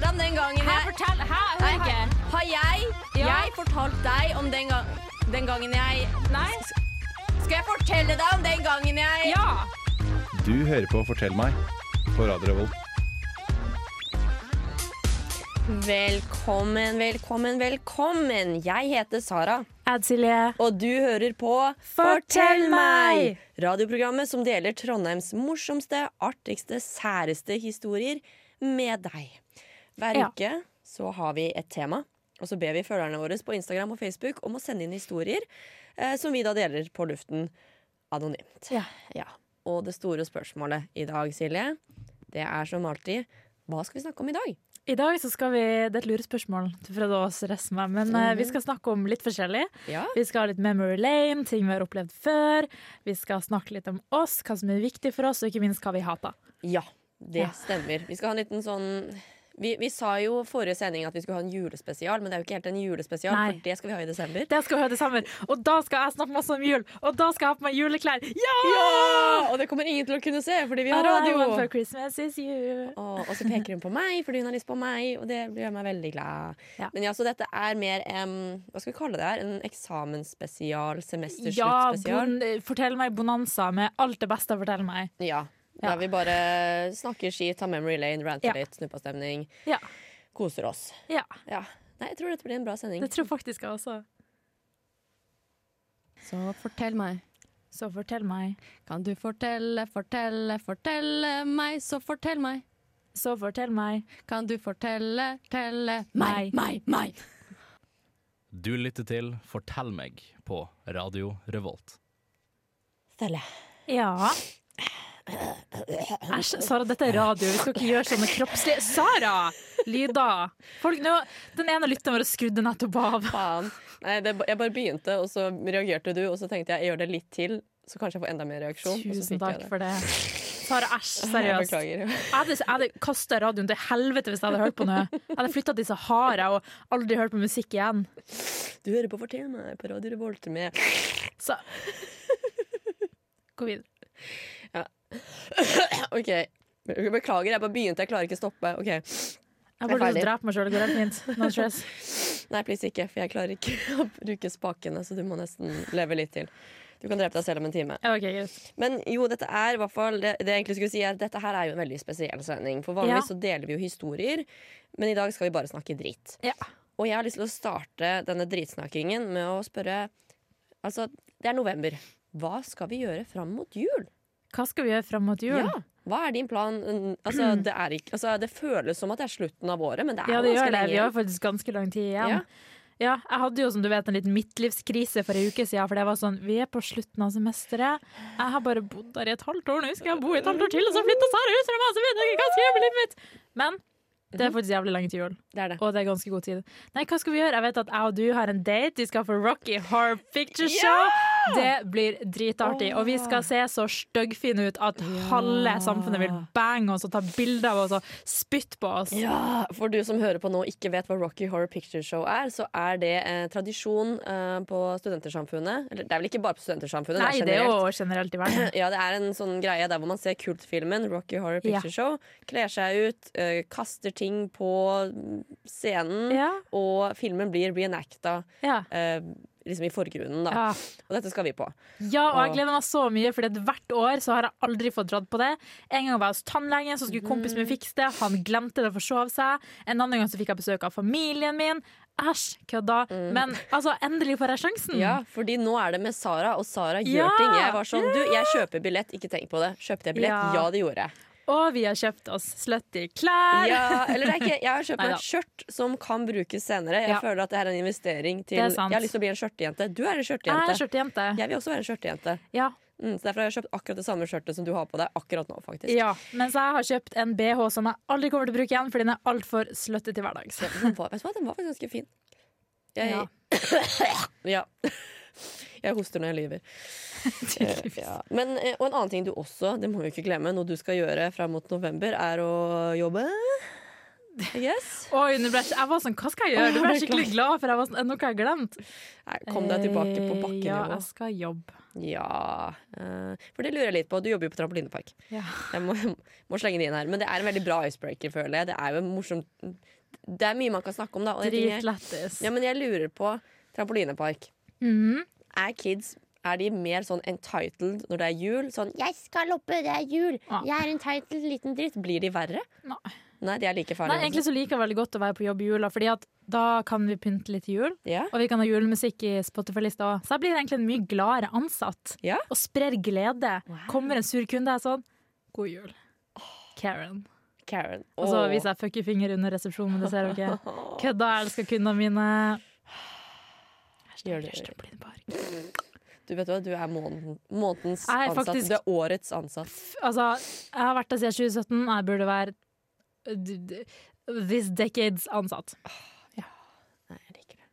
om den gangen Hæ, jeg fortell! Hæ, Nei, ikke. Har jeg, Ja. jeg fortalt deg om den, ga den gangen jeg Nei? Skal jeg fortelle deg om den gangen jeg Ja! Du hører på Fortell meg på Radio Revolt. Velkommen, velkommen, velkommen. Jeg heter Sara, Silje. og du hører på Fortell meg! Radioprogrammet som deler Trondheims morsomste, artigste, særeste historier med deg. Hver Ja. uke så har vi et tema, og så ber vi følgerne våre på Instagram og Facebook om å sende inn historier eh, som vi da deler på luften anonymt. Ja. Ja. Og det store spørsmålet i dag, Silje, det er som alltid hva skal vi snakke om i dag? I dag så skal vi, Det er et lurespørsmål Fred Aas resten meg, men eh, vi skal snakke om litt forskjellig. Ja. Vi skal ha litt memory lane, ting vi har opplevd før. Vi skal snakke litt om oss, hva som er viktig for oss, og ikke minst hva vi hater. Ja, det stemmer. Vi skal ha en liten sånn vi, vi sa jo forrige sending at vi skulle ha en julespesial, men det er jo ikke helt en julespesial, Nei. for det skal vi ha i desember. Det skal vi ha i desember, og da skal jeg snakke masse om jul! Og da skal jeg ha på meg juleklær! Ja! Ja! Og det kommer ingen til å kunne se, fordi vi har radio. for Christmas is you. Og, og så peker hun på meg fordi hun har lyst på meg, og det gjør meg veldig glad. Ja. Men ja, Så dette er mer um, hva skal vi kalle det her? En eksamensspesial? Ja, Semestersluttspesial? bon, fortell meg bonanza med alt det beste. å fortelle meg. Ja. Ja. Der vi bare snakker skit, tar memory lane, ranter Ja. litt, snuppastemning, Ja. koser oss. ja. Ja. Nei, jeg tror dette blir en bra sending. Det tror faktisk jeg også. Så fortell meg. Så fortell meg. Kan du fortelle, fortelle, fortelle meg, så fortell meg. Så fortell meg. Kan du fortelle, telle Meg. meg, meg, meg. Du lytter til Fortell meg på Radio Revolt. Stelle. Ja. Æsj, Sara, dette er radio. Vi skal ikke gjøre sånne kroppslige Sara! Lyder. Folk, nå, den ene lytteren vår skrudde nettopp av. Nei, det, jeg bare begynte, og så reagerte du, og så tenkte jeg jeg gjør det litt til, så kanskje jeg får enda mer reaksjon. Tusen takk det. for det. Sara, æsj, seriøst. Jeg hadde, hadde kasta radioen til helvete hvis jeg hadde hørt på noe. Jeg hadde flytta til Sahara og aldri hørt på musikk igjen. Du hører på Fortell meg på Radio Revolt med Så Gå videre. OK. Beklager, jeg bare begynte, jeg klarer ikke å stoppe. Ok, Jeg burde ferdig. drepe meg sjøl. Det går helt fint. No stress. Nei, please ikke, for jeg klarer ikke å bruke spakene, så du må nesten leve litt til. Du kan drepe deg selv om en time. Okay, yes. Men jo, dette er i hvert fall det, det jeg egentlig skulle si er dette her er jo en veldig spesiell sending. For vanligvis Ja. så deler vi jo historier, men i dag skal vi bare snakke dritt. Ja. Og jeg har lyst til å starte denne dritsnakkingen med å spørre Altså, det er november. Hva skal vi gjøre fram mot jul? Hva skal vi gjøre fram mot jul? Ja, Hva er din plan? Altså, det, er ikke, altså, det føles som at det er slutten av året, men det er Ja, det ganske lenge Vi har faktisk ganske lang tid igjen. Ja. Ja. jeg hadde jo som du vet en liten midtlivskrise for en uke siden. For det var sånn, Vi er på slutten av semesteret. Jeg har bare bodd der i et halvt år. Nå skal jeg bo i et halvt år til, og så flytter Sara ut fra meg! Så vet jeg ikke hva skal jeg med livet mitt! Men det er faktisk jævlig lenge til jul, Det er det. og det er ganske god tid. Nei, hva skal vi gjøre? Jeg vet at jeg og du har en date. Vi skal få Rocky Horror Picture Show. Det blir dritartig. Og vi skal se så styggfine ut at halve samfunnet vil bange oss og ta bilder av oss og spytte på oss. Ja, For du som hører på nå ikke vet hva Rocky Horror Picture Show er, så er det eh, tradisjon eh, på Studentersamfunnet. Eller det er vel ikke bare på Studentersamfunnet, Nei, det det er er jo generelt i verden. Ja, det er en sånn greie der hvor man ser kultfilmen Rocky Horror Picture Show, kler seg ut, eh, kaster ting på scenen, Ja, og filmen blir reenacta ja. eh, liksom i forgrunnen, da. Ja. Og dette skal vi på. ja, og jeg gleder meg så mye, for hvert år så har jeg aldri fått dratt på det. En gang var jeg hos tannlegen, så skulle kompisen min fikse det. Han glemte det og forsov seg. En annen gang så fikk jeg besøk av familien min. Æsj, kødda. Men altså, endelig får jeg sjansen. Ja, fordi nå er det med Sara, og Sara gjør Ja! ting. Jeg var sånn, du, jeg kjøper billett, ikke tenk på det. Kjøpte jeg billett? Ja. Ja, det gjorde jeg. Og vi har kjøpt oss slutty klær. Ja, eller det er ikke, jeg har kjøpt meg et skjørt som kan brukes senere. Jeg Ja. føler at det er en investering til er. Jeg har lyst til å bli en skjørtejente. Du er en Jeg skjørtejente. skjørtejente. Jeg vil også være en skjørtejente. Ja. Mm, så derfor har jeg kjøpt akkurat det samme skjørtet som du har på deg akkurat nå. faktisk ja. Mens jeg har kjøpt en BH som jeg aldri kommer til å bruke igjen, fordi den er altfor slutty til hverdags. Den var, vet du hva, den var faktisk ganske fin. Jeg, Ja. ja. Jeg hoster når jeg lyver. Tydeligvis. ja. Men, eh, og en annen ting du også, det må vi ikke glemme, noe du skal gjøre fram mot november, er å jobbe. Yes. Oi, ble jeg, var sånn, hva skal jeg gjøre? Du ble skikkelig glad, for jeg var sånn, noe har jeg glemt. Nei, kom deg tilbake på bakkenivå. Ja, jeg skal jobbe. Ja, eh, for det lurer jeg litt på. Du jobber jo på trampolinepark. Ja. Jeg må, må slenge det inn her. Men det er en veldig bra icebreaker, føler jeg. Det er jo morsomt Det er mye man kan snakke om, da. Dritlættis. Ja, men jeg lurer på trampolinepark. Mhm. Er kids er de mer sånn entitled når det er jul? Sånn 'jeg skal oppe, det er jul', jeg er entitled, liten dritt. Blir de verre? Nei. Nei, de er like farlige. Nei, egentlig så liker jeg veldig godt å være på jobb i jula, Fordi at da kan vi pynte litt til jul. Ja. Og vi kan ha julemusikk i Spotify-lista òg. Så jeg blir egentlig en mye gladere ansatt. Ja. Og sprer glede. Kommer en sur kunde, jeg er sånn God jul. Karen. Karen. Og så viser jeg fuckefinger under resepsjonen, men det ser dere. Kødda elsker kundene mine. Gjør det. Trampolinepark. Du vet hva, du er måneden, månedens er ansatt. faktisk- Du er årets ansatt. Altså, jeg har vært der siden 2017, og jeg burde være d- this decades ansatt. Nei, jeg liker det.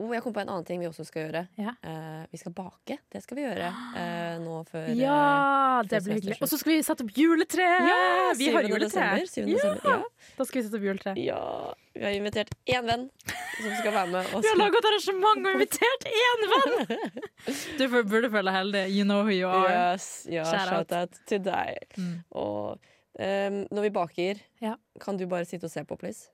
Oh, jeg kom på en annen ting vi også skal gjøre. Ja. Uh, vi skal bake. Det skal vi gjøre uh, nå før Ja, Ja, det blir hyggelig. Og så skal vi sette opp juletre! Ja, vi har juletre. Desember, 7. Ja, desember. Ja. da skal vi sette opp juletre. ja. Vi har invitert én venn som skal være med. Vi har laga et arrangement og invitert én venn! Du burde føle deg heldig. You know who you are. Yes, yeah, Shout out. til deg. Mm. Og um, når vi baker, Ja. kan du bare sitte og se på, please?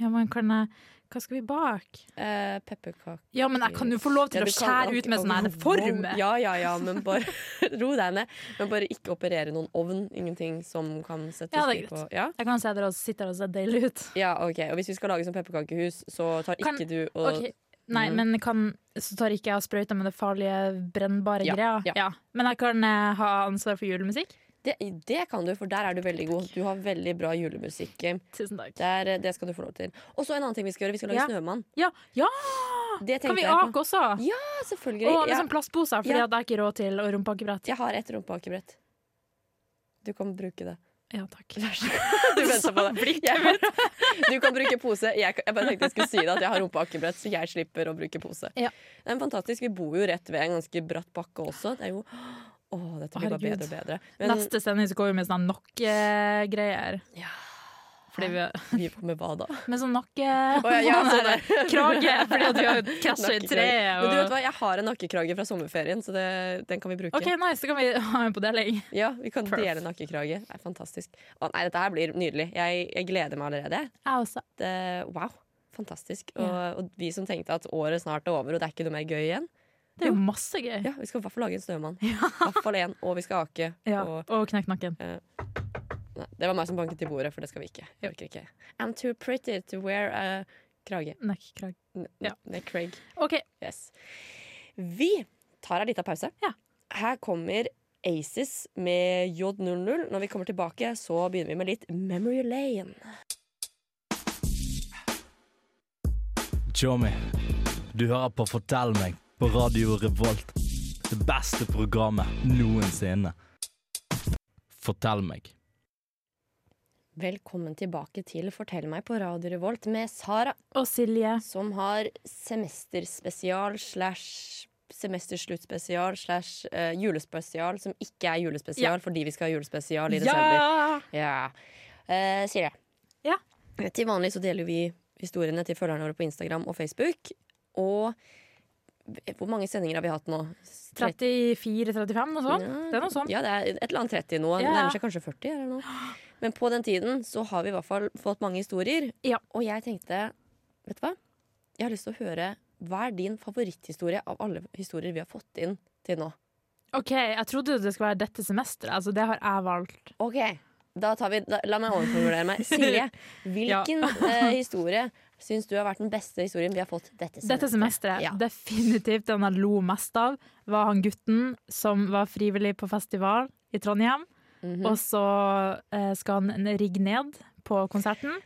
Ja, men kan jeg Hva skal vi bake? Eh, Pepperkaker. Ja, men jeg kan jo få lov til Ja, å skjære ut med sånn her form. Ja, ja, ja, men bare ro deg ned. Men bare ikke operere noen ovn. Ingenting som kan settes Ja, det er på. Ja? Jeg kan se dere sitter og ser deilig ut. ja, ok. Og hvis vi skal lage sånn pepperkakehus, så tar Kan- ikke du og okay. Nei, mm. men kan, så tar ikke jeg og sprøyter med det farlige brennbare Ja, greia. ja. Men jeg kan eh, ha ansvar for julemusikk. Det, det kan du, for der er du veldig god. Du har veldig bra julemusikk. Tusen takk. Der, det skal du få lov til. Og så en annen ting vi skal gjøre. Vi skal lage Ja. Snømann. Ja, ja! Det Kan vi ake også? Ja, selvfølgelig. Og liksom Ja, sånn plastposer, for Ja. det er ikke råd til å rumpakebrett. jeg har et rumpeakebrett. Du kan bruke det. Ja, takk. Du venta på det. Du kan bruke pose. Jeg, jeg bare tenkte jeg skulle si det at jeg har rumpeakebrett, så jeg slipper å bruke pose. Ja. Det er fantastisk. Vi bor jo rett ved en ganske bratt bakke også. Det er jo Å, dette blir bare bedre og bedre. Men Neste sending så går vi med sånn nokkegreier. Ja. Fordi vi vi er på med hva da? Med sånn nakke... Oh, ja, ja, sånn krage, fordi at vi har krasja i treet. treet. Men du vet hva, jeg har en nakkekrage fra sommerferien, så det, den kan vi bruke. OK, nice, så kan vi ha en på deling. Ja, Vi kan Perf. dele nakkekrage. Det er fantastisk. Å, nei, dette her blir nydelig. Jeg, jeg gleder meg allerede. Jeg også. Det, wow. Fantastisk. Og, og vi som tenkte at året snart er over, og det er ikke noe mer gøy igjen. Det er jo masse gøy. Ja, Vi skal i hvert fall lage en snømann. I hvert fall én. Og vi skal ake. Ja, Og, og knekk nakken. nei, det var meg som banket i bordet, for det skal vi ikke. Jeg orker ikke. I'm too pretty to wear a krage. Nekkrag. Ja. Neck krag OK. Yes. Vi tar en liten pause. Ja. Her kommer Aces med J00. Når vi kommer tilbake, så begynner vi med litt Memory Lane. Tjommi, du hører på Fortell meg på Radio Revolt. Det beste programmet noensinne. Fortell meg. Velkommen tilbake til Fortell meg på Radio Revolt med Sara, Og Silje. som har semesterspesial slash semestersluttspesial slash eh, julespesial, som ikke er julespesial fordi vi skal ha julespesial i desember. Ja! Ja. Uh, Silje. Ja. Til vanlig så deler vi historiene til følgerne våre på Instagram og Facebook. Og hvor mange sendinger har vi hatt nå? 34-35, noe sånt. Det er noe sånt. Ja, det er et eller annet 30 nå. Ja. nærmer seg kanskje 40 eller noe. Men på den tiden så har vi i hvert fall fått mange historier. Ja. Og jeg tenkte, vet du hva? Jeg har lyst til å høre hva er din favoritthistorie av alle historier vi har fått inn til nå? OK, jeg trodde det skulle være dette semesteret. Altså, det har jeg valgt. Ok, da tar vi, da, La meg overformulere meg. Silje, hvilken eh, historie syns du har vært den beste historien vi har fått dette semesteret? Dette semesteret, Ja. definitivt den jeg lo mest av, var han gutten som var frivillig på festival i Trondheim. Mhm. Og så eh, skal han rigge ned på konserten.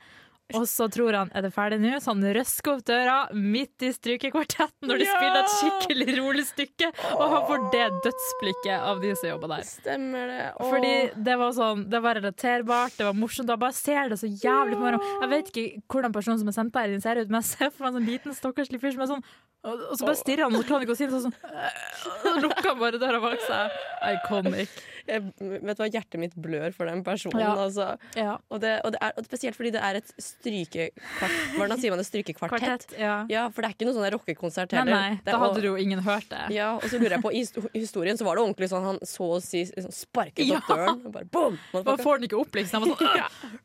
Og så tror han er det ferdig nå, så han røsker opp døra midt i strykekvartetten når de Ja! spiller et skikkelig rolig stykke, og han får det dødsblikket av de som jobber der. Stemmer det. Åh. Fordi det var sånn, det var relaterbart, det var morsomt. Jeg bare ser det så jævlig på meg. Jeg vet ikke hvordan personen som er sendt der, ser ut, men jeg ser for meg en sånn liten stakkarslig fyr som er sånn og så bare stirrer han, og så klarer han ikke å si det sånn. Så lukker han bare døra bak seg. Iconic. Jeg, vet hva, hjertet mitt blør for den personen. Ja. Altså. Ja. Og, det, og, det er, og spesielt fordi det er et strykekvartett. Hvordan sier man det? Strykekvartett? Ja. Ja, for det er ikke noe sånn rockekonsert heller. nei, Det er- da hadde og- jo ingen hørt det. Ja, og så lurer jeg på, i historien så var det ordentlig sånn han så å si sånn, sparket opp døren. Og bare boom! Man får den ikke opp, liksom. Han var sånn,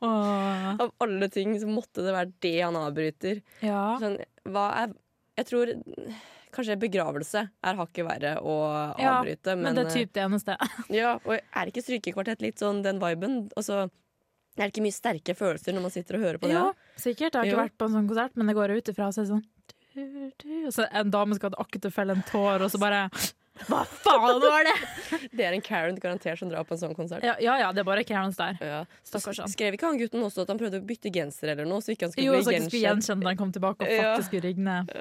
oh. Av alle ting så måtte det være det han avbryter. Ja. Sånn, hva er Jeg tror kanskje begravelse er hakket verre å Ja, avbryte. Men, Men det er typ det eneste. ja, og er ikke strykekvartett litt sånn den viben? Altså, er det ikke mye sterke følelser når man sitter og hører på det? Ja, sikkert. Jeg har ikke Jo. vært på en sånn konsert, men det går ut ifra. Så er det sånn du, du. Så en dame skal akkurat felle en tår, og så bare Hva faen var det?! Det er en Karen garantert som drar på en sånn konsert. Ja, ja, ja det er bare Karens der. Ja. Stakkars han. Skrev ikke han gutten også at han prøvde å bytte genser eller noe? Så ikke han skulle Jo, bli så ikke skulle gjenkjent? gjenkjent når han kom tilbake og faktisk skulle ned.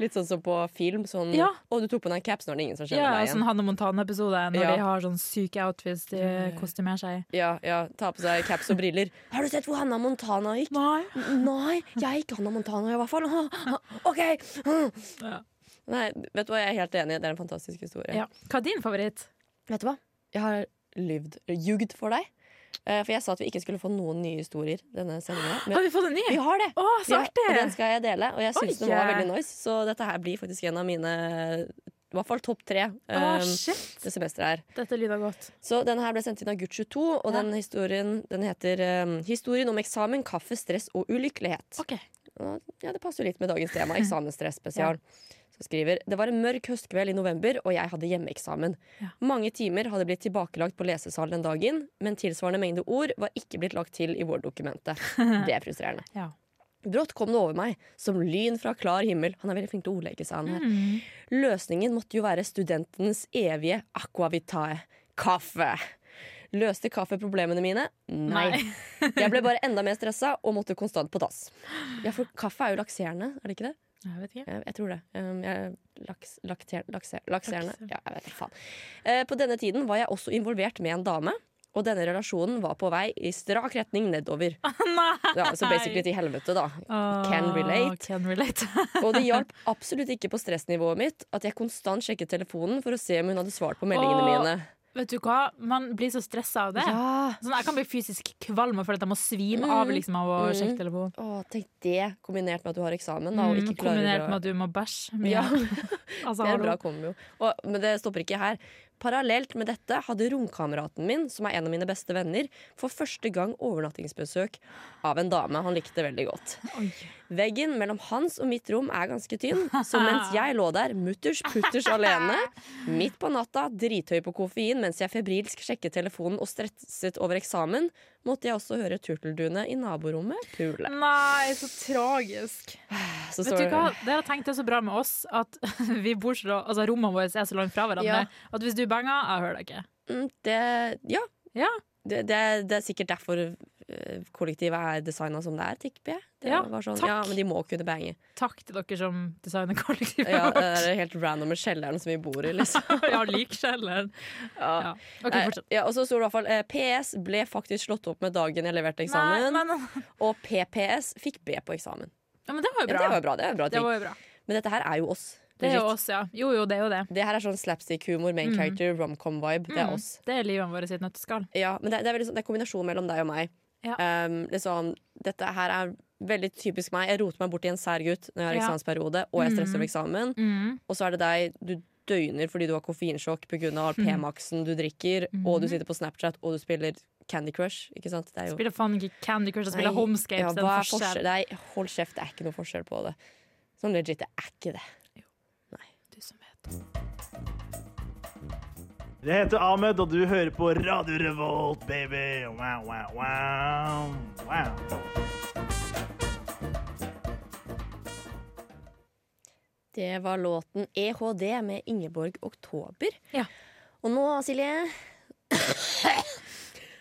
Litt sånn som på film. Sånn, Ja. Å, du tok på deg caps når det er ingen som kjenner Ja, deg igjen. sånn Hanne Montana-episode, når Ja. de har sånn syke outfits de kostymerer seg i. Ja, ja, Ta på seg caps og briller. Har du sett hvor Hanna Montana gikk? Nei. Nei, jeg gikk Hanna Montana i hvert fall. OK! Ja. Nei, vet du hva, jeg er helt enig. Det er en fantastisk historie. Ja. Hva er din favoritt? Vet du hva? Jeg har lyvd, ljugd for deg. Eh, For jeg sa at vi ikke skulle få noen nye historier denne sendinga. Har vi fått en ny? vi har det! Å, så Ja, og den skal jeg dele, og jeg syns den var veldig nice. Så dette her blir faktisk en av mine i hvert fall topp tre Oh, um, det semesteret her. Dette lyder godt. Så den her ble sendt inn av Gucci2, og Ja. den historien den heter um, 'Historien om eksamen, kaffe, stress og ulykkelighet'. Okay. Og, ja, Det passer jo litt med dagens tema. Eksamensstress spesial. Så skriver Det var en mørk høstkveld i november, og jeg hadde hjemmeeksamen. Ja. Mange timer hadde blitt tilbakelagt på lesesalen den dagen, men tilsvarende mengde ord var ikke blitt lagt til i Word-dokumentet. Det er frustrerende. Ja. Brått kom det over meg, som lyn fra klar himmel. Han er veldig flink til å ordlegge seg, han her. Mm. Løsningen måtte jo være studentenes evige aquavitae. Kaffe. Løste kaffe problemene mine? Nei. Jeg ble bare enda mer stressa og måtte konstant på dass. Ja, for kaffe er jo lakserende, er det ikke det? Jeg vet ikke. Jeg, jeg tror det. Um, jeg, laks, lakter, lakser, lakserende. Lakser. Ja, jeg vet ikke faen. Eh, på denne tiden var jeg også involvert med en dame. Og denne relasjonen var på vei i strak retning nedover. Ja, så basically til helvete, da. Can relate. Can relate. Og det hjalp absolutt ikke på stressnivået mitt at jeg konstant sjekket telefonen for å se om hun hadde svart på meldingene mine. Vet du hva? Man blir så stressa av det. Ja. Sånn, jeg kan bli fysisk kvalm og føle at jeg må svime av liksom, av å Mm. sjekke telefonen. Åh, tenk det kombinert med at du har eksamen, da, Mm, kombinert å med at du må bæsje mye. Ja. altså, Det er en bra kombo. Og, men det stopper ikke her. Parallelt med dette hadde romkameraten min, som er en av mine beste venner, for første gang overnattingsbesøk av en dame han likte veldig godt. Veggen mellom hans og mitt rom er ganske tynn, så mens jeg lå der mutters putters alene, midt på natta, drithøy på koffein mens jeg febrilsk sjekket telefonen og stresset over eksamen, måtte jeg også høre turtelduene i naborommet pule. Nei, så tragisk. Så Vet du hva? det Dere har tenkt det så bra med oss at vi bor så, altså, rommene våre er så langt fra hverandre Ja. at hvis du banger, jeg hører deg ikke. Mm, det, Ja. Ja. Det, det, det er sikkert derfor eh, kollektivet er designa som det er, tipper jeg. Det Ja, var sånn, takk. ja, men de må kunne bange. Takk til dere som designer kollektivet Ja, det er helt random med kjelleren som vi bor i, liksom. ja, likkjelleren. Ja. Ja. OK, fortsett. ja, og så står det i hvert fall eh, PS ble faktisk slått opp med dagen jeg leverte eksamen. Nei, men, Og PPS fikk B på eksamen. Ja, men det var Ja, jo det bra. jo bra. det var bra Det var jo bra. Men dette her er jo oss. Det er jo oss, ja. Jo, jo, det er jo det. Det her er sånn slapstick-humor, main Mm. character, romcom-vibe. Det er Mm. oss. Det er livet vårt sitt nøtteskall. Ja, men det, det er veldig sånn, det er kombinasjon mellom deg og meg. Ja. Um, liksom, dette her er veldig typisk meg. Jeg roter meg bort i en sær gutt når jeg har Ja. eksamensperiode, og jeg stresser Mm. over eksamen. Mm. Og så er det deg, du døgner fordi du har koffeinsjokk pga. P-maxen du drikker, og du sitter på Snapchat og du spiller Candy Crush. Ikke sant? Det er jo Spiller faen ikke Candy Crush, jeg spiller Nei, Homescapes. ja, hva er forskjell? forskjell. Nei, hold kjeft, det er ikke noe forskjell på det. Sånn legit, det er ikke det. Nei, Du som vet. Jeg heter Ahmed, og du hører på Radio Revolt, baby. Wow, wow, wow. wow. Det var låten EHD med Ingeborg Oktober. Ja. Og nå, Silje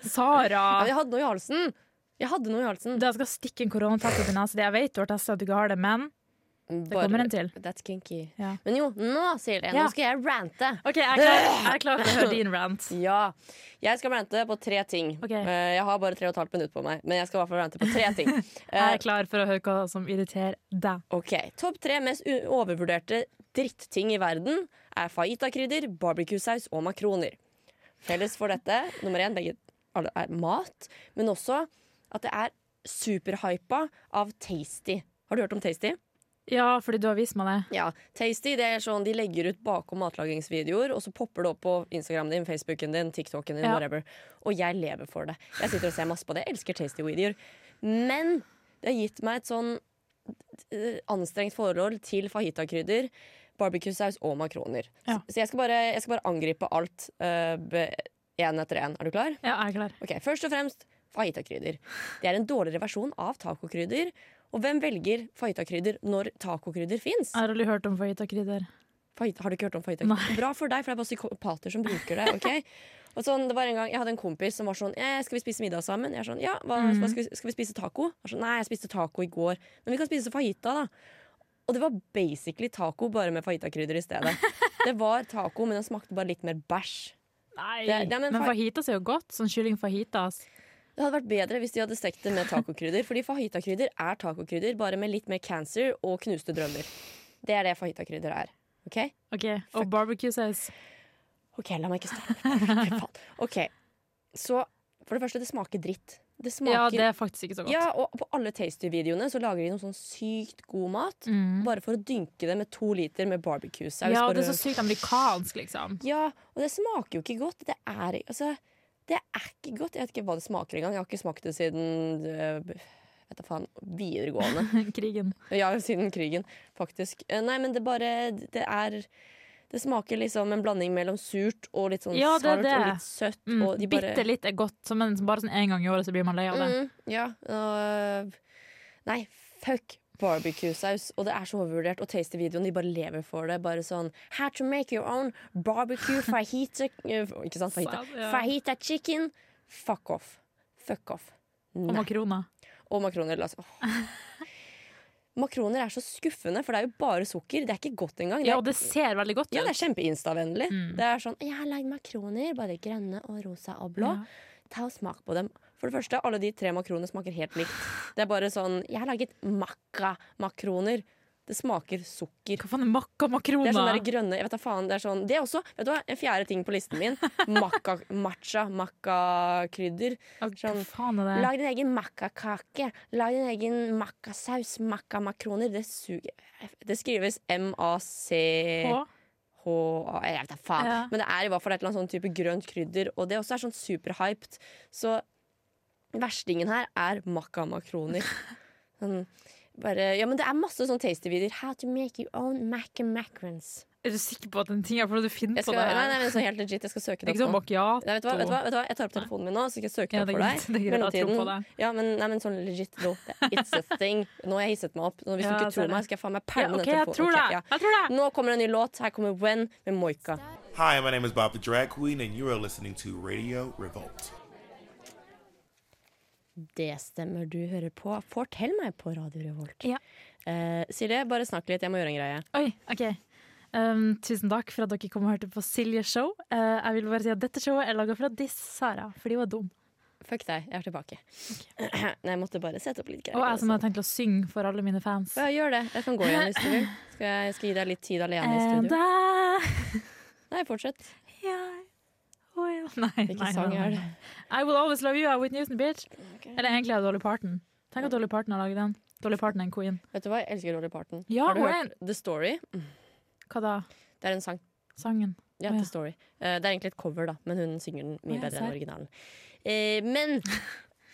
Sara! ja, Jeg hadde noe i halsen. Jeg hadde noe i halsen. Jeg skal stikke en koronatest opp i nesa. Jeg vet du har testa at du ikke har det, men Det kommer en til. That's kinky. Ja. Men jo, nå, Silje, nå skal jeg rante. OK, jeg er klar, for å høre din rant. Ja. Jeg skal rante på tre ting. Ok. Eh, jeg har bare tre og et halvt minutt på meg, men jeg skal i hvert fall rante på tre ting. Jeg Eh, er klar for å høre hva som irriterer deg. ok, Topp tre mest overvurderte dritting i verden er fajitakrydder, barbecuesaus og makroner. Felles for dette, nummer én, begge er mat, men også at det er superhypa av Tasty. Har du hørt om Tasty? Ja, fordi du har vist meg det. Ja, Tasty det er sånn de legger ut bakom matlagingsvideoer, og så popper det opp på Instagram din, Facebooken din, TikToken din, Ja. whatever. Og jeg lever for det. Jeg sitter og ser masse på det. Jeg elsker Tasty-videoer. Men det har gitt meg et sånn anstrengt forhold til fajitakrydder, barbecuesaus og makroner. Ja. Så jeg skal, bare, jeg skal bare angripe alt én etter én. Er du klar? Ja, jeg er klar. Ok, Først og fremst fajitakrydder. Det er en dårligere versjon av tacokrydder. Og hvem velger fajitakrydder når tacokrydder fins? Jeg har aldri hørt om fajitakrydder. Fajita, har du ikke hørt om fajitakrydder? Bra for deg, for det er bare psykopater som bruker det. ok? Og sånn, det var en gang, Jeg hadde en kompis som var sånn eh, 'Skal vi spise middag sammen?' Jeg er sånn, ja, hva, mm. skal, vi, skal vi spise taco? Jeg sånn, Nei, jeg spiste taco i går. Men vi kan spise fajita, da. Og det var basically taco, bare med fajitakrydder i stedet. Det var taco, men den smakte bare litt mer bæsj. Nei, Det- det er- men men fajitas er jo godt. Sånn kylling fajitas. Det hadde vært bedre hvis de hadde stekt det med tacokrydder. Fordi fajitakrydder er tacokrydder, bare med litt mer cancer og knuste drømmer. Det er det fajitakrydder er. OK? Ok, Og barbecue-saus. Ok, la meg ikke starte. Ok, Så for det første, det smaker dritt. Det smaker Ja, det er faktisk ikke så godt. Ja, og på alle Tasty-videoene så lager de noe sånn sykt god mat. Mm. Bare for å dynke det med to liter med barbecue-saus. ja, og det er så sykt amerikansk, liksom. Ja, og det smaker jo ikke godt. Det er, altså, det er ikke godt. Jeg vet ikke hva det smaker engang. Jeg har ikke smakt det siden øh, vet da faen, videregående. Krigen. Ja, siden krigen, faktisk. Eh, Nei, men det bare Det er Det smaker liksom en blanding mellom surt og litt sånn Ja, salt og litt søtt. Mm. Og bare Bitte litt er godt, men bare sånn en gang i året så blir man lei av det. Mm, ja. Uh, nei, fuck barbecue-saus. Og det er så overvurdert. Og Tasty-videoen, de bare lever for det. Bare sånn How to make your own barbecue fajita eh, Ikke sant? Fajita. Fajita chicken. Fuck off. Fuck off. Og makroner. Og makroner. la oss-. Makroner er så skuffende, for det er jo bare sukker. Det er ikke godt engang. Det Ja, og det ser veldig godt ut. ja, det er kjempeinstavennlig. Mm. Det er sånn Jeg har lagd makroner, både grønne og rosa og blå. Ja. Ta og smak på dem. For det første, alle de tre makronene smaker helt likt. Det er bare sånn Jeg har laget makka-makroner. Det smaker sukker. Hva faen er makka makroner? Det er sånn der grønne Jeg vet da faen. Det er sånn Det er også vet du hva, en fjerde ting på listen min. Makka, matcha, makka-krydder. Sånn- Hva faen er det? Lag din egen makkakake. Lag din egen makkasaus. Makka-makroner. Det suger. Det skrives M-A-C H? H Jeg vet da faen. Ja. Men det er i hvert fall et eller annet sånn type grønt krydder. Og det også er sånn superhyped. Så verstingen her er makka-makroner. Sånn, bare, ja, men det er masse sånn tasty-videoer. How to make your own mac and macarons. Er du sikker på at den tingen for at du finner Jeg på det? nei, her? nei, men så helt legit, jeg skal søke Det er ikke opp sånn macchiato. Nei, vet, du hva, vet, du hva, vet du hva? Jeg tar opp telefonen min nå, så skal jeg søke det Ja, opp det er for greit. deg. Det er greit, jeg tror på det. Ja, men, nei, men sånn legit nå. It's a thing. Nå har jeg hisset meg opp. Nå, hvis Ja, du jeg ikke ser tror det. meg, skal jeg faen meg Ja, pælme OK, den jeg telefonen. tror Ok, det. ja. Jeg tror det. Nå kommer en ny låt. Her kommer When med Moika. Hi, my name is Bob the Drag Queen, and you are listening to Radio Revolt. Det stemmer, du hører på Fortell meg på Radio Revolt. Ja. Uh, Silje, bare snakk litt. Jeg må gjøre en greie. Oi, OK. Um, tusen takk for at dere kom og hørte på Siljes show. Uh, jeg vil bare si at Dette showet er laga for å disse Sara, for de var dum. Fuck deg, jeg er tilbake. Nei, jeg måtte bare sette opp litt greier. Og jeg som har tenkt å synge for alle mine fans. Ja, gjør det. Jeg kan gå igjen hvis du vil. Skal jeg, jeg skal gi deg litt tid alene i studio. Nei, fortsett. Nei, Hvilken nei, sang er det? I Will Always Love You av Whitney Houston, bitch. Eller egentlig av Dolly Parton. Tenk at Dolly Parton har laget den. Dolly Parton er en queen. Vet du hva, jeg elsker Dolly Parton. Ja, Har du hørt hørt The Story? Hva da? Det er en sang. Sangen? Ja. The Story. Eh, det er egentlig et cover, da, men hun synger den mye ja, bedre enn originalen. Eh, men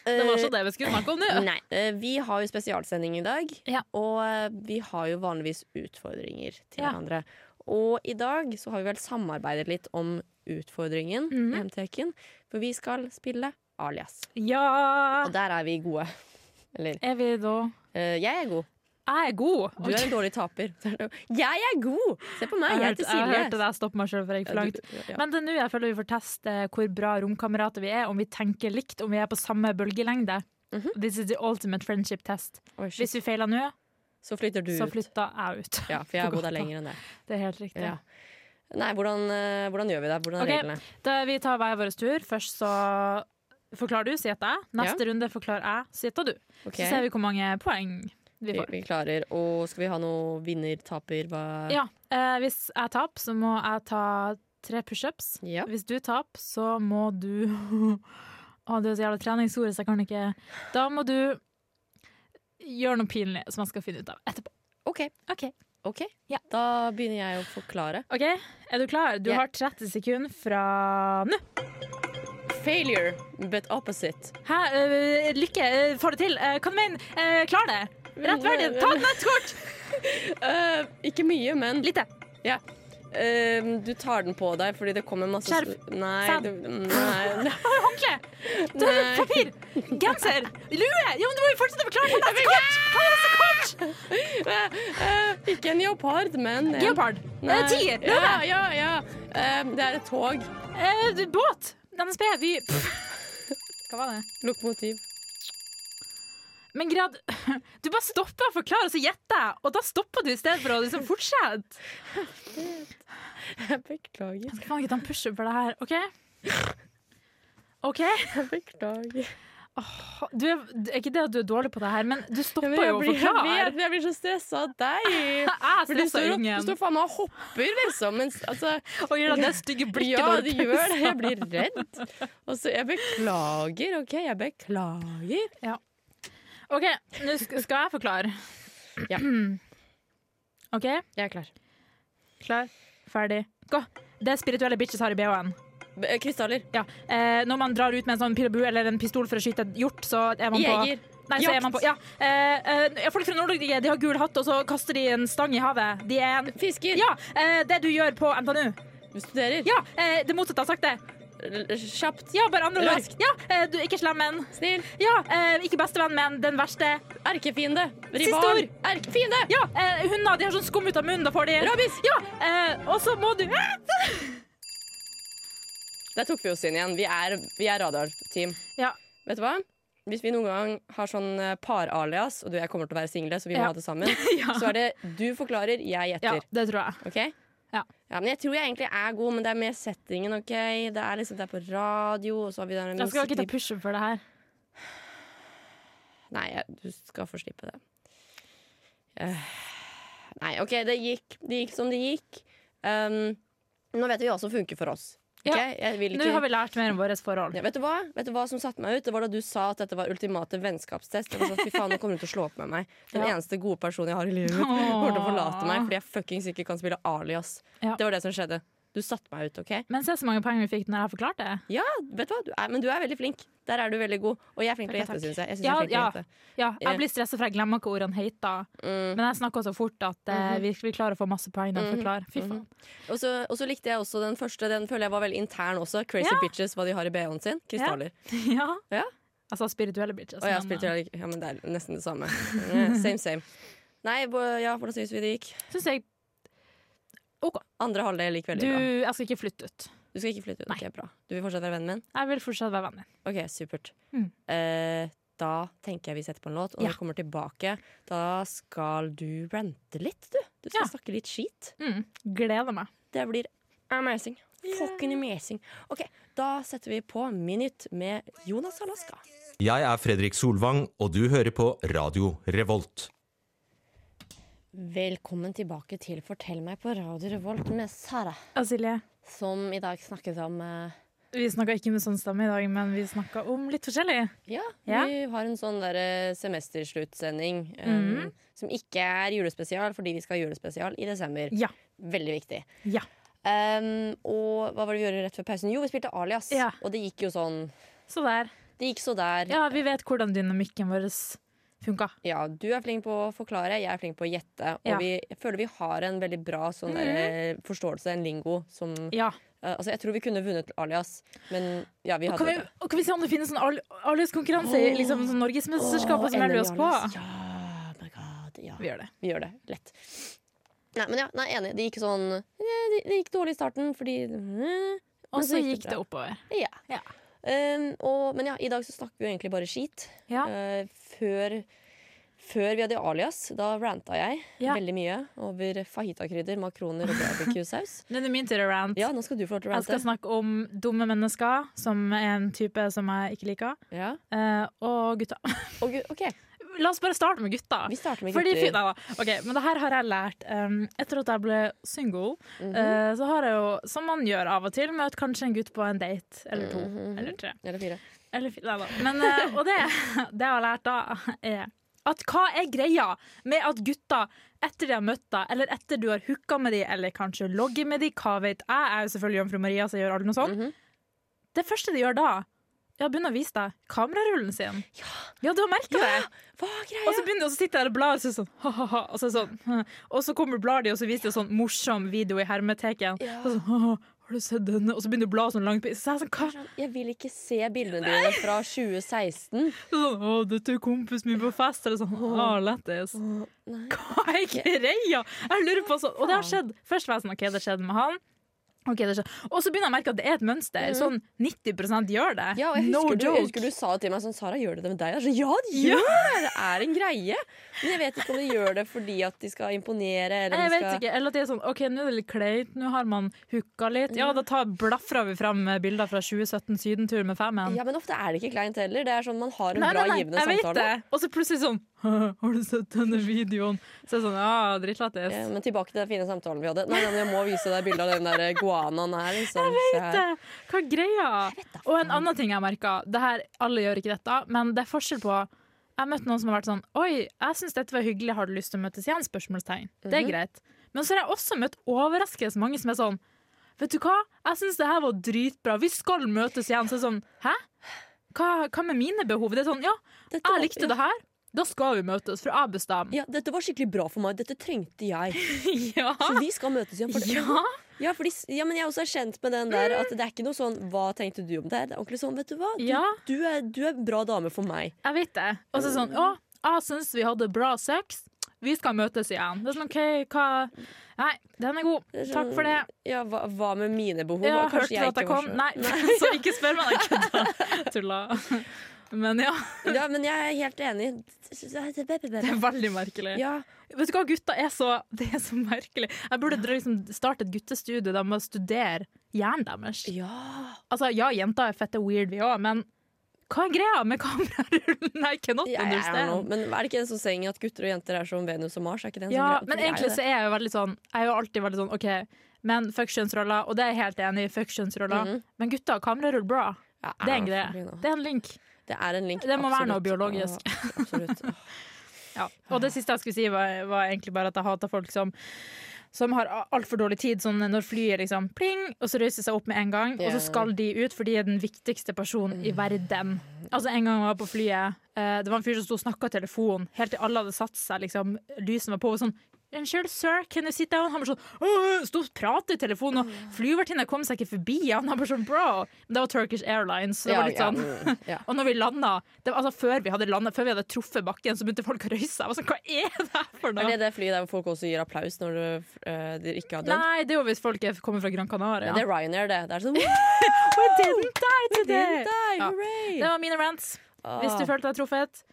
Det var ikke det vi skulle snakke om nå. Nei, eh, vi har jo spesialsending i dag, Ja. og eh, vi har jo vanligvis utfordringer til Ja. hverandre. Og i dag så har vi vel samarbeidet litt om utfordringen Mhm. i MTK-en, for vi skal spille alias. Ja! Og der er vi gode. Eller Er vi da eh, jeg er god. Jeg er god! Du er en dårlig taper. Jeg er god! Se på meg, Jeg jeg heter jeg Silje. hørte deg stoppe meg sjøl for jeg gikk for langt. Men det er nå jeg føler vi får teste hvor bra romkamerater vi er, om vi tenker likt, om vi er på samme bølgelengde. Mhm. This is the ultimate friendship test. Hvis vi feiler nå, Så flytter du så ut. flytta jeg ut. Ja, for jeg har bodd her lenger enn det. Det er helt riktig. Ja. Nei, hvordan, eh, hvordan gjør vi det? Hvordan er okay. reglene? Da, vi tar hver vår tur. Først så forklarer du, så gjetter jeg. Neste runde forklarer jeg, så gjetter du. Okay. Så ser vi hvor mange poeng vi Vi, får. vi klarer. Og skal vi ha noe vinner, taper, hva Ja, eh, Hvis jeg taper, så må jeg ta tre pushups. Ja. Hvis du taper, så må du Å, det er så jævla treningsordet, så jeg kan ikke Da må du gjøre noe pinlig som jeg skal finne ut av etterpå. OK. OK. Ok. Ja. Da begynner jeg å forklare. Ok, Er du klar? Du yeah. har 30 sekunder fra nå. Failure, but opposite. Hæ? Eh, lykke. eh, får det til. Uh, kan du mene? Uh, klar det. Rettferdig. Ta et kort! uh, ikke mye, men Lite. Eh, du tar den på deg fordi det kommer masse Skjerf. Nei. Sand. Du, nei. Håndkle. Du papir. Genser. Lue. Ja, men du må jo fortsette å forklare. Ta neste kort! Ta neste kort! Eh, ikke en leopard, men en- Geopard. Nei. Eh, Tiger. Ja, ja, ja. Eh, det er et tog. Eh, båt. NSB. Vy. Hva var det? Lokomotiv. Men grad, du bare stopper å forklare, og så gjetter jeg. Og da stopper du i stedet for å liksom fortsette. Jeg beklager. Jeg skal faen ikke ta en pushup for det her. OK? OK? Jeg beklager. Du er, ikke det at du er dårlig på det her, men du stopper jo å jeg, forklare. jeg blir så stressa av deg. Jeg stresser og- du står faen meg og hopper, liksom. Mens, altså, Og gjør det stygge blikket ja, du gjør det. Jeg blir redd. Og så, jeg beklager, OK? Jeg beklager. OK, nå skal jeg forklare. Ja. OK, Jeg er klar. klar, ferdig, gå. Det spirituelle bitches har i BH-en. Eh, Krystaller. Ja. Eh, når man drar ut med en sånn pilebue eller en pistol for å skyte et hjort, så er man på Nei, så er man på, ja. eh, eh, folk fra Nord-Norge de har gul hatt, og så kaster de en stang i havet. De er en Fisker. Ja, eh, det du gjør på NTNU. Du studerer. Ja, eh, det motsatte av sakte. det Kjapt. Ja, bare andre ord. Ja, du, ikke slem, men Snill. Ja, eh, ikke bestevenn, men den verste. Erkefiende. Rival. Erkefiende. Ja, hunder de har sånn skum ut av munnen, da får de Rabies. Ja, eh, og så må du Der tok vi oss inn igjen. Vi er, vi er radarteam. Ja. Vet du hva? Hvis vi noen gang har sånn eh, par-alias, og du og jeg kommer til å være single, så vi må Ja. ha det sammen, Ja. så er det du forklarer, jeg gjetter. ja, det tror jeg. Okay? Ja. Men jeg tror jeg egentlig er god, men det er mer settingen, OK? Det er liksom det er på radio, og så har vi der en Jeg skal ikke ta pushen for det her. Nei, jeg, du skal få slippe det. Uh, nei, OK, det gikk, det gikk som det gikk. Um, nå vet vi hva som funker for oss. Ok? Ja. Vil Nå har vi lært mer om vårt forhold. ja, vet, du vet du hva som satte meg ut? Det var da du sa at dette var ultimate vennskapstest. Jeg var sånn, Fy faen, nå kommer hun til å slå opp med meg. Den Ja. eneste gode personen jeg har i livet kommer til å forlate meg fordi jeg fuckings ikke kan spille alias. Det var det som skjedde. Du satte meg ut, OK? Men se så mange poeng vi fikk når jeg har forklart det. Ja, vet du hva? Du er, men du er veldig flink. Der er du veldig god. Og jeg er flink til å gjette, syns jeg. jeg, synes Ja, jeg er flink til å ja. Ja, jeg blir stressa for jeg glemmer hva ordene heter. Mm. Men jeg snakker så fort at eh, Mhm. vi, vi klarer å få masse poeng når jeg Mhm. forklarer. Fy faen. Så og så likte jeg også den første. Den føler jeg var veldig intern også. Crazy Ja. bitches, hva de har i BH-en sin. Krystaller. Ja. Ja. Altså spirituelle bitches. Oh, ja, eh, Ja, men det er nesten det samme. Same, same. Nei, ja, hvordan syns vi det gikk? Synes jeg Andre halvdel gikk veldig Du, bra. jeg skal ikke flytte ut. Du skal ikke flytte ut? Nei. Ok, bra. Du vil fortsatt være vennen min? Jeg vil fortsatt være vennen din. Ok, supert. Mm. Eh, da tenker jeg vi setter på en låt, og Ja. når vi kommer tilbake, da skal du rante litt, du. Du skal Ja. snakke litt skit. Mm. Gleder meg. Det blir amazing. Fucking amazing. Ok, da setter vi på Minutt med Jonas Alaska. Jeg er Fredrik Solvang, og du hører på Radio Revolt. Velkommen tilbake til Fortell meg på Radio Revolt med Sara, Og Silje, som i dag snakket om eh, vi snakka ikke med sånn stemme i dag, men vi snakka om litt forskjellig. Ja, Ja. vi har en sånn der eh, semestersluttsending eh, Mhm. som ikke er julespesial, fordi vi skal ha julespesial i desember. Ja. Veldig viktig. Ja. Um, og hva var det vi gjorde rett før pausen? Jo, vi spilte Alias. Ja. Og det gikk jo sånn Så der. Det gikk så der. Ja, vi vet hvordan dynamikken vår funka. Ja, du er flink på å forklare, jeg er flink på å gjette. Og Ja. Vi, jeg føler vi har en veldig bra sånn mm forståelse, en lingo, som Ja. Uh, Altså, jeg tror vi kunne vunnet Alias, men ja, vi Og hadde kan vi, det. og kan vi se om det finnes sånn al- alias-konkurranse i liksom, sånn Norgesmesterskapet, så som er oss på? Ja, my god. Ja. Vi gjør det. Vi gjør det lett. Nei, men ja, nei, enig. Det gikk sånn eh, Det, det gikk dårlig i starten fordi mm, Og så gikk det det oppover. Ja. Ja. Um, og, men ja, i dag så snakker vi egentlig bare skit. Ja. Uh, før, Før vi hadde alias, da ranta jeg Ja. veldig mye over fajitakrydder, makroner og barbecue-saus. Nå er det min tur å rant. Ja, nå skal du få lov til å Jeg skal snakke om dumme mennesker, som er en type som jeg ikke liker. Ja. Uh, og gutta. Og, gu- OK, La oss bare starte med gutta. vi starter med Fordi, gutter. nei da. Ok, men det her har jeg lært um, etter at jeg ble single. mm -hmm. uh, så har jeg jo, som man gjør av og til, møtt kanskje en gutt på en date. Eller to. Mhm. Eller tre. Eller fire. Eller fire. Nei. Men, uh, og det, det jeg har lært da, er at hva er greia med at gutter etter de har møtt deg, eller etter du har hooka med dem, eller kanskje logget med dem, hva vet jeg, jeg er jo selvfølgelig jomfru Maria, så jeg gjør aldri noe sånt. Mhm. Det første de gjør da, er begynner å vise deg kamerarullen sin. Ja, du har merka det! Er greia? Og så begynner de å sitte der og bla, og så sånn, ha-ha-ha, og så, sånn og så kommer blar de, og så viser de sånn morsom video i hermeteken. Ja. Og så, har du sett denne? Og så begynner du å bla sånn langt Så jeg sånn? Jeg vil ikke se bildene dine fra 2016. Sånn, å, dette er kompisen min på fest. Eller sånn, å, lættis. Hva er greia? Jeg lurer på sånn, og det har skjedd. Først var jeg sånn, ok, det skjedde med han. Ok, det. Og så begynner jeg å merke at det er et mønster. Sånn 90 gjør det. Ja, jeg no du, jeg joke. husker du sa til meg sånn Sara, gjør det det med deg? Jeg sånn, ja, det gjør det! Det er en greie. Men jeg vet ikke om de gjør det fordi at de skal imponere. Eller jeg de vet skal... ikke, eller at det er sånn OK, nå er det litt kleint, nå har man hooka litt. Ja, da tar, blafrer vi fram bilder fra 2017 sydentur med famen. Ja, men ofte er det ikke kleint heller. Det er sånn Man har en Nei, bra, nei, nei, givende samtale. Og så plutselig sånn Har du sett denne videoen? Så er det sånn, ja, drittlættis. Ja, men tilbake til den fine samtalen vi hadde. Nei, nei, men Jeg må vise deg bilde av den der guanaen her. Liksom. Jeg vet Det- Hva er greia? Og en annen ting jeg merka Alle gjør ikke dette, men det er forskjell på Jeg har møtt noen som har vært sånn Oi, jeg syns dette var hyggelig, har du lyst til å møtes igjen? Spørsmålstegn. Det er Mhm. greit. Men så har jeg også møtt overraskende mange som er sånn Vet du hva, jeg syns det her var dritbra, vi skal møtes igjen. Så er det sånn Hæ? Hva, hva med mine behov? Det er sånn, ja, jeg likte det her. Da skal vi møtes, for jeg bestemmer. Ja, dette var skikkelig bra for meg. Dette trengte jeg. Ja. Så vi skal møtes igjen. For det. Ja. Ja, fordi, ja, men jeg også er kjent med den der at det er ikke noe sånn 'hva tenkte du om det?' Det er ordentlig sånn, vet du hva, du, Ja. du, er, du er bra dame for meg. Jeg vet det. Og så sånn, å, jeg syns vi hadde bra sex. Vi skal møtes igjen. Det er sånn, ok, hva Nei, den er god. Takk sånn- for det. Ja, hva, hva med mine behov? Ja, Kanskje hørte jeg ikke var så- Nei, så ikke spør meg. Kødda. Tulla. Men ja, Ja, men jeg er helt enig. det er veldig merkelig. Ja, Vet du hva, gutta er så Det er så merkelig. Jeg burde ja. liksom starte et guttestudio der man studerer hjernen deres. ja. Altså, ja, jenter er fette weird, vi òg, men hva er greia med kamerarullen? I cannot Ja, understand. Men er det ikke en sånn saying at gutter og jenter er som Venus og Mars? Er ikke det en Ja, sånn men egentlig så er jeg jo veldig sånn Jeg er jo alltid veldig sånn OK, men fuck kjønnsroller, og det er jeg helt enig i. Fuck kjønnsroller. Mhm. Men gutta, kamerarull bra. Ja, Det er en greie. Det er en link. Det er en link. Det må være noe biologisk. Ja, absolutt. Ja. Og det siste jeg skulle si, var, var egentlig bare at jeg hater folk som som har altfor dårlig tid, sånn når flyet liksom pling, og så reiser seg opp med en gang, og så skal de ut, for de er den viktigste personen i verden. Altså En gang jeg var på flyet, eh, det var en fyr som sto og snakka i telefon helt til alle hadde satt seg, liksom, lysene var på, og sånn Unnskyld, sir, can you sit down? Han bare sånn Sto og pratet i telefonen, og flyvertinna kom seg ikke forbi. Han bare sånn, bro det var Turkish Airlines, så det Ja, var litt ja, sånn mm, ja. Og når vi landa, det altså før vi hadde landet, før vi hadde truffet bakken, så begynte folk å røyse seg. Sånn, Hva er det her for noe? Er det det flyet der folk også gir applaus når du, eh, de ikke har dødd? Nei, det er jo hvis folk er, kommer fra Gran Canaria. Det er Ryanair, det. Det er sånn We didn't die today! Die, Ja. hooray! Det var mine rants. Hvis du Ah, følte deg truffet,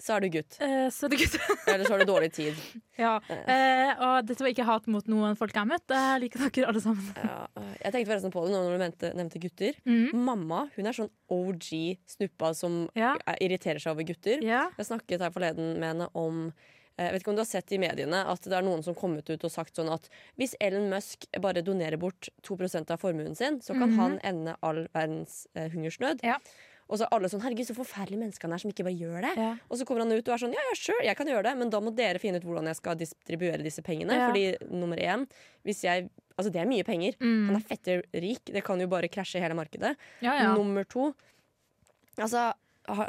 Så er du gutt. eh, så er du gutt. Eller så har du dårlig tid. ja. eh, og dette var ikke hat mot noen folk jeg har møtt. Jeg liker dere alle sammen. Ja, øh, jeg tenkte forresten på det nå når du nevnte, nevnte gutter. Mm. Mamma hun er sånn OG snuppa som Ja. er- irriterer seg over gutter. Ja. Jeg snakket her forleden med henne om eh, jeg vet ikke om du har sett i mediene at det er noen som kommet ut og sagt sånn at hvis Elon Musk bare donerer bort 2% av formuen sin, så kan Mhm. han ende all verdens eh, hungersnød. Ja. Og så er alle sånn 'herregud, så forferdelig mennesker han er som ikke bare gjør det'. Ja. Og så kommer han ut og er sånn 'ja, ja, sure, jeg kan gjøre det', men da må dere finne ut hvordan jeg skal distribuere disse pengene. Ja. Fordi nummer én, hvis jeg Altså, det er mye penger. Mm. Han er fette rik. Det kan jo bare krasje hele markedet. Ja, ja. Nummer to Altså,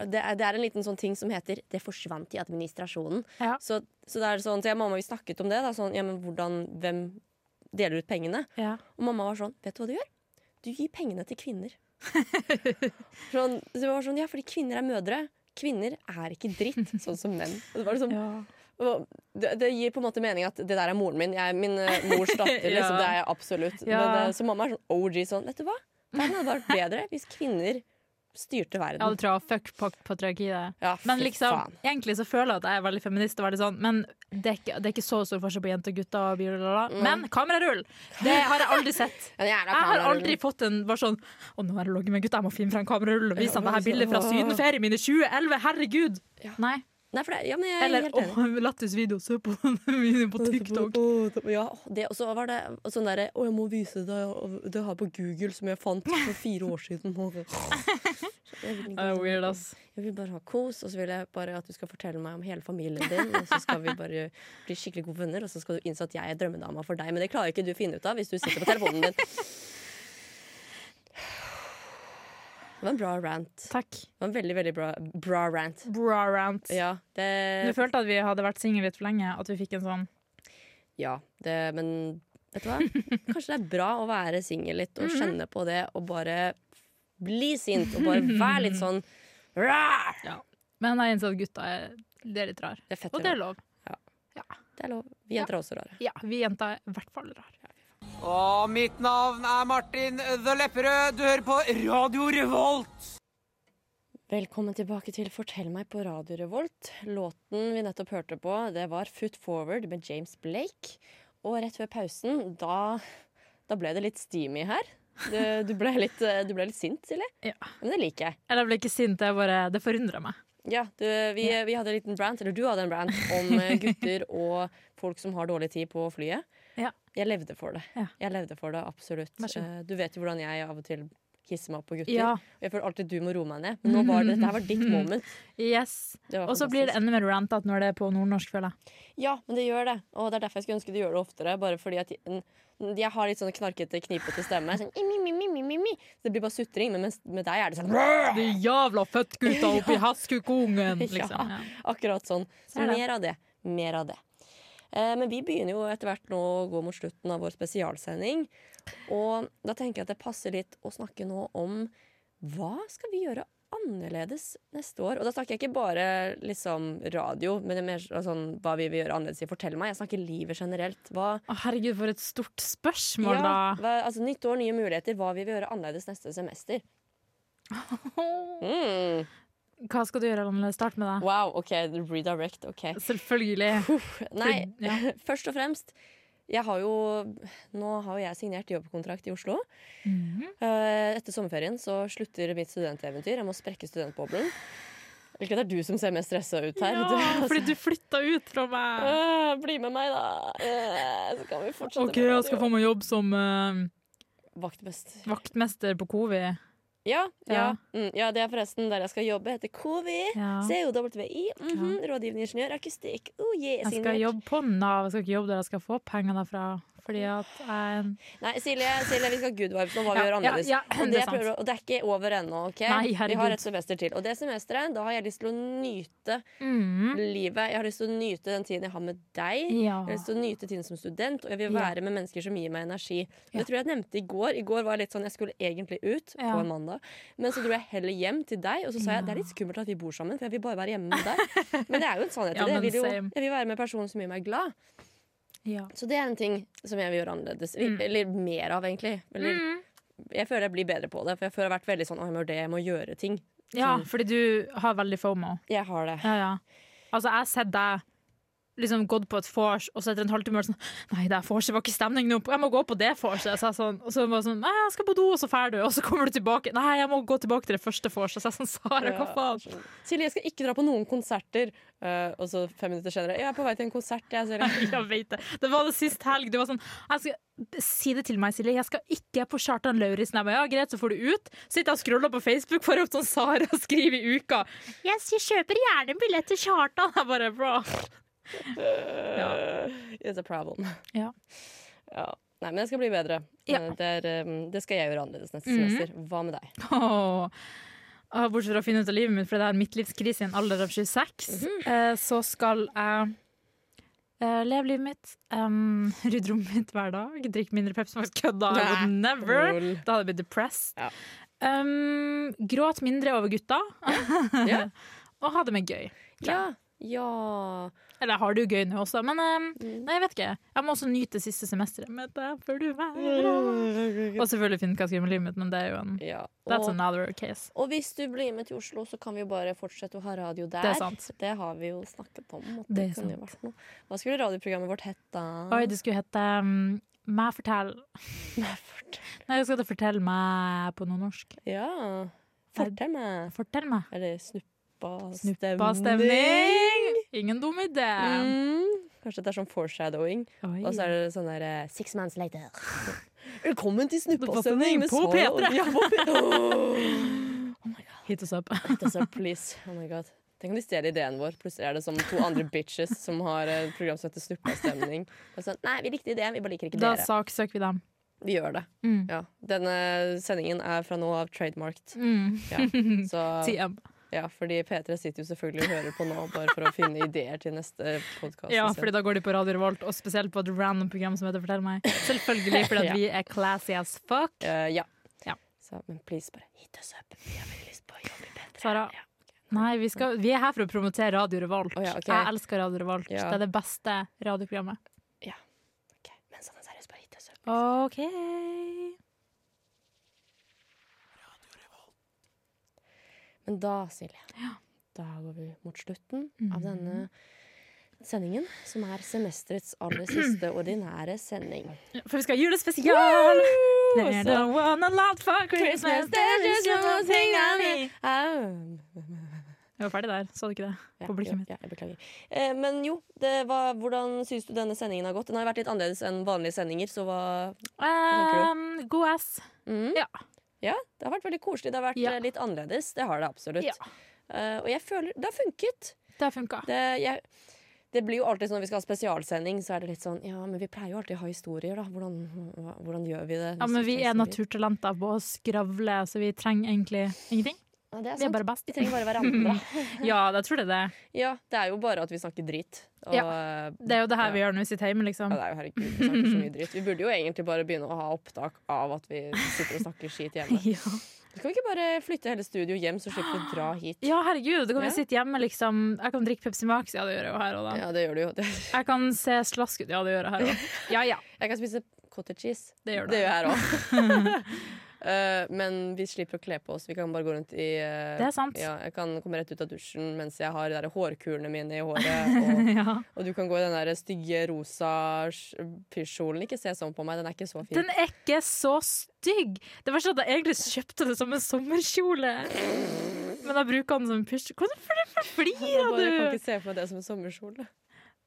det er, det er en liten sånn ting som heter 'det forsvant i administrasjonen'. Ja. Så, så det er sånn, så jeg og mamma vi snakket om det. Da, sånn, ja, men hvordan, Hvem deler ut pengene? Ja. Og mamma var sånn 'Vet du hva du gjør? Du gir pengene til kvinner'. sånn, så det var sånn, Ja, fordi kvinner er mødre. Kvinner er ikke dritt, sånn som menn. Og det, var liksom, Ja. det, det gir på en måte mening at det der er moren min. Jeg er min eh, mors datter. liksom, Det er jeg absolutt. Ja. Men, eh, så mamma er sånn OG sånn Vet du hva? Verden hadde vært bedre hvis kvinner styrte verden. Ja, det tror. Fuck pak- patriarkiet. Ja, Men liksom, egentlig så føler jeg at jeg er veldig feminist, og veldig sånn, men det er ikke, det er ikke så stor forskjell på jenter og gutter. Og bla, Men kamerarull! Det har jeg aldri sett. En Jeg har aldri fått en bare sånn Å, nå har jeg ligget med gutta, jeg må finne frem kamerarull og vise ham det her bildet fra sydenferien min i 2011. Herregud! Nei. Nei, for det, ja, men jeg er Eller helt enig. å, lættis video, se på videoen på TikTok. Ja, det, og så var det sånn derre Å, jeg må vise deg det her på Google som jeg fant for fire år siden. Det er weird, ass. jeg vil bare ha kos, og så vil jeg bare at du skal fortelle meg om hele familien din. Og så skal vi bare bli skikkelig gode venner, og så skal du innse at jeg er drømmedama for deg. Men det klarer ikke du å finne ut av hvis du sitter på telefonen din. Det var en bra rant. Takk. Det var en veldig, veldig bra, bra rant. Bra rant. Ja, Du følte at vi hadde vært single litt for lenge? At vi fikk en sånn ja det, men vet du hva? Kanskje det er bra å være singel litt og kjenne på det og bare bli sint og bare være litt sånn rar. Men jeg innså at gutta er, det er litt rar. Det er fett. Og det er lov. Det er lov. Vi jenter er også rare. Ja, vi jenter er i hvert fall rare. Og mitt navn er Martin The Lepperød. Du hører på Radio Revolt. Velkommen tilbake til Fortell meg på Radio Revolt. Låten vi nettopp hørte på, det var Foot Forward med James Blake. Og rett før pausen, da, da ble det litt steamy her. Du, du, ble litt, du ble litt sint, Silje. Ja. Men det liker jeg. Eller jeg ble ikke sint, jeg bare, det forundra meg. Ja, du, vi, vi hadde en liten brand, eller du hadde en brand, om gutter og folk som har dårlig tid på flyet. Ja. Jeg levde for det. Ja. Jeg levde for det, absolutt. Eh, Du vet jo hvordan jeg av og til hisser meg opp på gutter. Ja. Jeg føler alltid du må roe meg ned. Men nå var det, dette var ditt moment. Yes. Og så blir det enda mer rantete når det er på nordnorsk, føler jeg. Ja, men det gjør det. Og det er derfor jeg skulle ønske du gjør det oftere. Bare fordi at jeg, jeg har litt sånn knarkete, knipete stemme. Sånn, mi, mi, mi, mi, mi, mi. Så det blir bare sutring. Men med deg er det sånn De jævla føttgutta oppi hestkukungen, liksom. Ja. Akkurat sånn. Så er mer av det. Mer av det. Eh, men vi begynner jo etter hvert nå å gå mot slutten av vår spesialsending. Og da tenker jeg at det passer litt å snakke nå om hva skal vi gjøre annerledes neste år? Og da snakker jeg ikke bare liksom radio, men det er mer sånn hva vi vil gjøre annerledes i Fortell meg. Jeg snakker livet generelt. Hva, Å, herregud, for et stort spørsmål, ja, da. hva, altså Nytt år, nye muligheter. Hva vi vil gjøre annerledes neste semester? Mm. Hva skal du gjøre, annerledes? Start med deg. Wow, OK. Redirect. OK. Selvfølgelig. Nei, Ja. først og fremst jeg har jo, Nå har jo jeg signert jobbkontrakt i Oslo. Mhm. Eh, Etter sommerferien så slutter mitt studenteventyr. Jeg må sprekke studentboblen. Hvilket det er du som ser mest stressa ut her. Ja, Du- fordi du flytta ut fra meg. Uh, bli med meg, da. Uh, så kan vi fortsette OK, jeg skal få meg jobb som Vaktmester. vaktmester på Covi. Ja, ja. Ja. Mm, ja, det er forresten der jeg skal jobbe. Heter KVI. Ja. COWI. Mhm, Rådgivende ingeniør. Akustikk. Oh, yeah, Jeg skal jobbe på Nav, jeg skal ikke jobbe der jeg skal få penger derfra. Fordi at jeg Nei, Silje, Silje, vi skal good vibes om hva vi Ja, gjør annerledes. ja, og, det er prøver, og det er ikke over ennå. ok? Nei, vi har et semester til. Og det semesteret, da har jeg lyst til å nyte mm, livet. Jeg har lyst til å nyte den tiden jeg har med deg. Ja. Jeg har lyst til å nyte tiden som student, og jeg vil Ja. være med mennesker som gir meg energi. Ja. Det tror jeg jeg nevnte i går. I går var jeg litt sånn, jeg skulle egentlig ut Ja. på en mandag, men så dro jeg heller hjem til deg, og så sa jeg det er litt skummelt at vi bor sammen, for jeg vil bare være hjemme med deg. Men det er jo en sannhet i Ja, det. Jeg vil, jo, jeg vil være med personen som gjør meg glad. Ja. Så det er en ting som jeg vil gjøre annerledes. Mm. Eller mer av, egentlig. Eller, Mm. Jeg føler jeg blir bedre på det, for jeg føler jeg har vært veldig sånn Å, jeg må gjøre det, jeg må gjøre ting. ja, Sånn. fordi du har veldig fomo. Jeg har det. Ja, ja. Altså, jeg har sett deg liksom gått på et vors, og så etter en halvtime var det sånn Nei, det her vorset var ikke stemning nå. Jeg må gå på det vorset. Så sånn, og så var det sånn Nei, jeg skal på do, og så drar du. Og så kommer du tilbake. Nei, jeg må gå tilbake til det første vorset. Så jeg sånn Sara, hva faen? Ja, Silje, jeg skal ikke dra på noen konserter. Uh, og så fem minutter senere Jeg er på vei til en konsert. Jeg, Silje. Jeg vet det. Det var det sist helg. Du var sånn jeg skal, Si det til meg, Silje. Jeg skal ikke på Kjartan Lauritzen. Jeg bare, Ja, greit, så får du ut. Sitter og scroller på Facebook, får opp sånn Sara skriver i uka. Yes, Jeg kjøper gjerne billett til Kjartan. Jeg bare, bro. Ja. It's a problem. Ja. Ja. Nei, men jeg skal bli bedre. Ja. Eh, Det, er, eh, det skal jeg gjøre annerledes neste Mhm. semester. Hva med deg? Oh. Bortsett fra å finne ut av livet mitt, for det er en midtlivskrise i en alder av 26, eh, så skal jeg Uh, leve livet mitt. Um, rydde rommet mitt hver dag. Drikke mindre Pepsi Max. Kødda! I would never. Cool. Da hadde jeg blitt depressed. Ja. Um, gråt mindre over gutta. Ja. Og ha det med gøy. Ja. Ja Eller har det jo gøy nå også, men um, Mm. nei, jeg vet ikke. Jeg må også nyte siste semesteret med deg før du være Og selvfølgelig finne hva jeg skal med livet mitt, men det er jo en ja. That's another case. og hvis du blir med til Oslo, så kan vi jo bare fortsette å ha radio der. Det er sant. Det har vi jo snakket om. At Det det kunne vært noe. Hva skulle radioprogrammet vårt hett da? Oi, det skulle hete um, Mæ fortell Nei, jeg skal til fortelle meg på noe norsk. Ja. Fortell meg. Fortell meg. Eller snuppa Snuppa stemning! Ingen dum idé. Mm. Kanskje det er sånn foreshadowing. Oi. Og så er det sånn der uh, Six months later. Velkommen til Snuppa snuppastemning med på Sara og- P3. Ja, på P3. Hit oss up. Hit us up, please. Oh my god. Tenk om de stjeler ideen vår. Plutselig er det som to andre bitches som har et program som heter Snuppastemning. Og sånn, Nei, vi likte ideen, vi bare liker ikke Da dere. saksøker vi dem. Vi gjør det. Mm. Ja. Denne sendingen er fra nå av trademarked. Mm. Ja. Så, TM. Ja, fordi P3 sitter jo selvfølgelig og hører på nå bare for å finne ideer til neste podkast. Ja, fordi da går de på Radio Revolt, og spesielt på et random program som heter Fortell meg. Selvfølgelig, fordi Ja. vi er classy as fuck. Uh, ja. Ja. Så, men please, bare hit us up. Vi har veldig lyst på å jobbe i P3. Sara. Ja. Nei, vi, skal, vi er her for å promotere Radio Revolt. Oh, ja, okay. Jeg elsker Radio Revolt. Ja. Det er det beste radioprogrammet. Ok, Men sånn seriøst, bare hit us up. OK. Men da, Silje, da går vi mot slutten mm. av denne sendingen, som er semesterets aller siste ordinære sending. For vi skal ha julespesial! They're Så- the one a lot for Christmas. There's just one thing I need. Jeg var ferdig der, så du ikke det? Ja, På blikket mitt. ja, jeg beklager. Eh, men jo, det var, hvordan syns du denne sendingen har gått? Den har vært litt annerledes enn vanlige sendinger, så hva Um, god ass. Mm. Ja. Ja, det har vært veldig koselig. Det har vært Ja. eh, litt annerledes. Det har det absolutt. Ja. Uh, og jeg føler det har funket. Det har funka. Det, jeg, det blir jo alltid sånn når vi skal ha spesialsending, så er det litt sånn Ja, men vi pleier jo alltid å ha historier, da. Hvordan, hvordan gjør vi det? Ja, men vi er naturtalenter på å skravle, så vi trenger egentlig ingenting. Ja, det er Vi er bare best. Vi trenger bare hverandre. Ja, jeg tror det er det. ja, det er jo bare at vi snakker drit. Og, ja. Det er jo det her Ja. vi gjør når vi sitter hjemme, liksom. Ja, det er jo herregud, vi snakker så mye dritt. Vi burde jo egentlig bare begynne å ha opptak av at vi sitter og snakker skit hjemme. Ja. Skal vi ikke bare flytte hele studio hjem, så slipper vi å dra hit? ja, herregud, da kan vi sitte hjemme, liksom. Jeg kan drikke Pepsi Max, ja, det gjør jeg jo her og da. Ja, det gjør du jo. Jeg kan se slask ut, ja, det gjør jeg her òg. Ja ja. Jeg kan spise cottage cheese. Det gjør du. Det gjør jeg her òg. Men vi slipper å kle på oss. Vi kan bare gå rundt i uh, Det er sant. Ja, jeg kan komme rett ut av dusjen mens jeg har de der hårkulene mine i håret. Og, ja. og du kan gå i den der stygge rosa pysjkjolen. Ikke se sånn på meg, den er ikke så fin. Den er ikke så stygg! Det var sånn at jeg egentlig kjøpte det som en sommerkjole. Men jeg bruker den som pysj... Hvorfor flirer du? Jeg kan ikke se for meg det som en sommerkjole.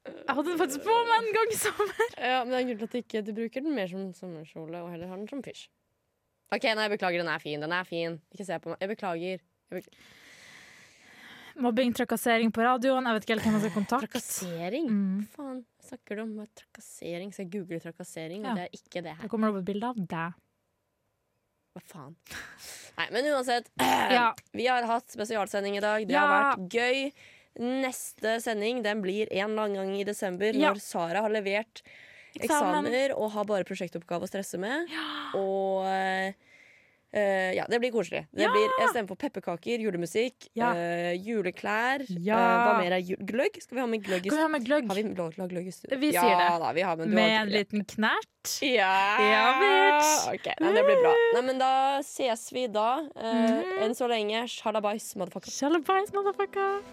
Jeg hadde den faktisk på meg en gang i sommer. Ja, Men det er en grunn til at du ikke bruker den mer som sommerkjole, og heller har den som pysj. OK, nei, jeg beklager. Den er fin. Den er fin. Ikke se på meg. Jeg beklager. Jeg beklager. Mobbing, trakassering på radioen. Jeg vet ikke helt hvem jeg skal kontakte. trakassering? Mm. Faen snakker du om? Er Trakassering? Så jeg googler trakassering, Ja. og det er ikke det her. Da kommer det opp et bilde av deg. Hva faen? Nei, men uansett. Ja. Vi har hatt spesialsending i dag. Det Ja. har vært gøy. Neste sending den blir en eller annen gang i desember, når Sara har levert Eksamen. eksamener og har bare prosjektoppgave å stresse med. Og eh, eh, ja, det blir koselig. Det Ja. blir, jeg stemmer på pepperkaker, julemusikk, Ja. eh, juleklær. Ja. eh, hva mer er jul gløgg? Skal vi ha med gløgg i Kan vi ha med gløgg? Har vi lov til å ha gløgg i studio? Vi ja, sier det. Da, vi har, men du Med har en liten knert? ja, Ja, bitch. Ok, nei, Det blir bra. Nei, men da ses vi da. Eh, Mhm. Enn så lenge, shalabais, motherfucker. Shalabais, motherfucker.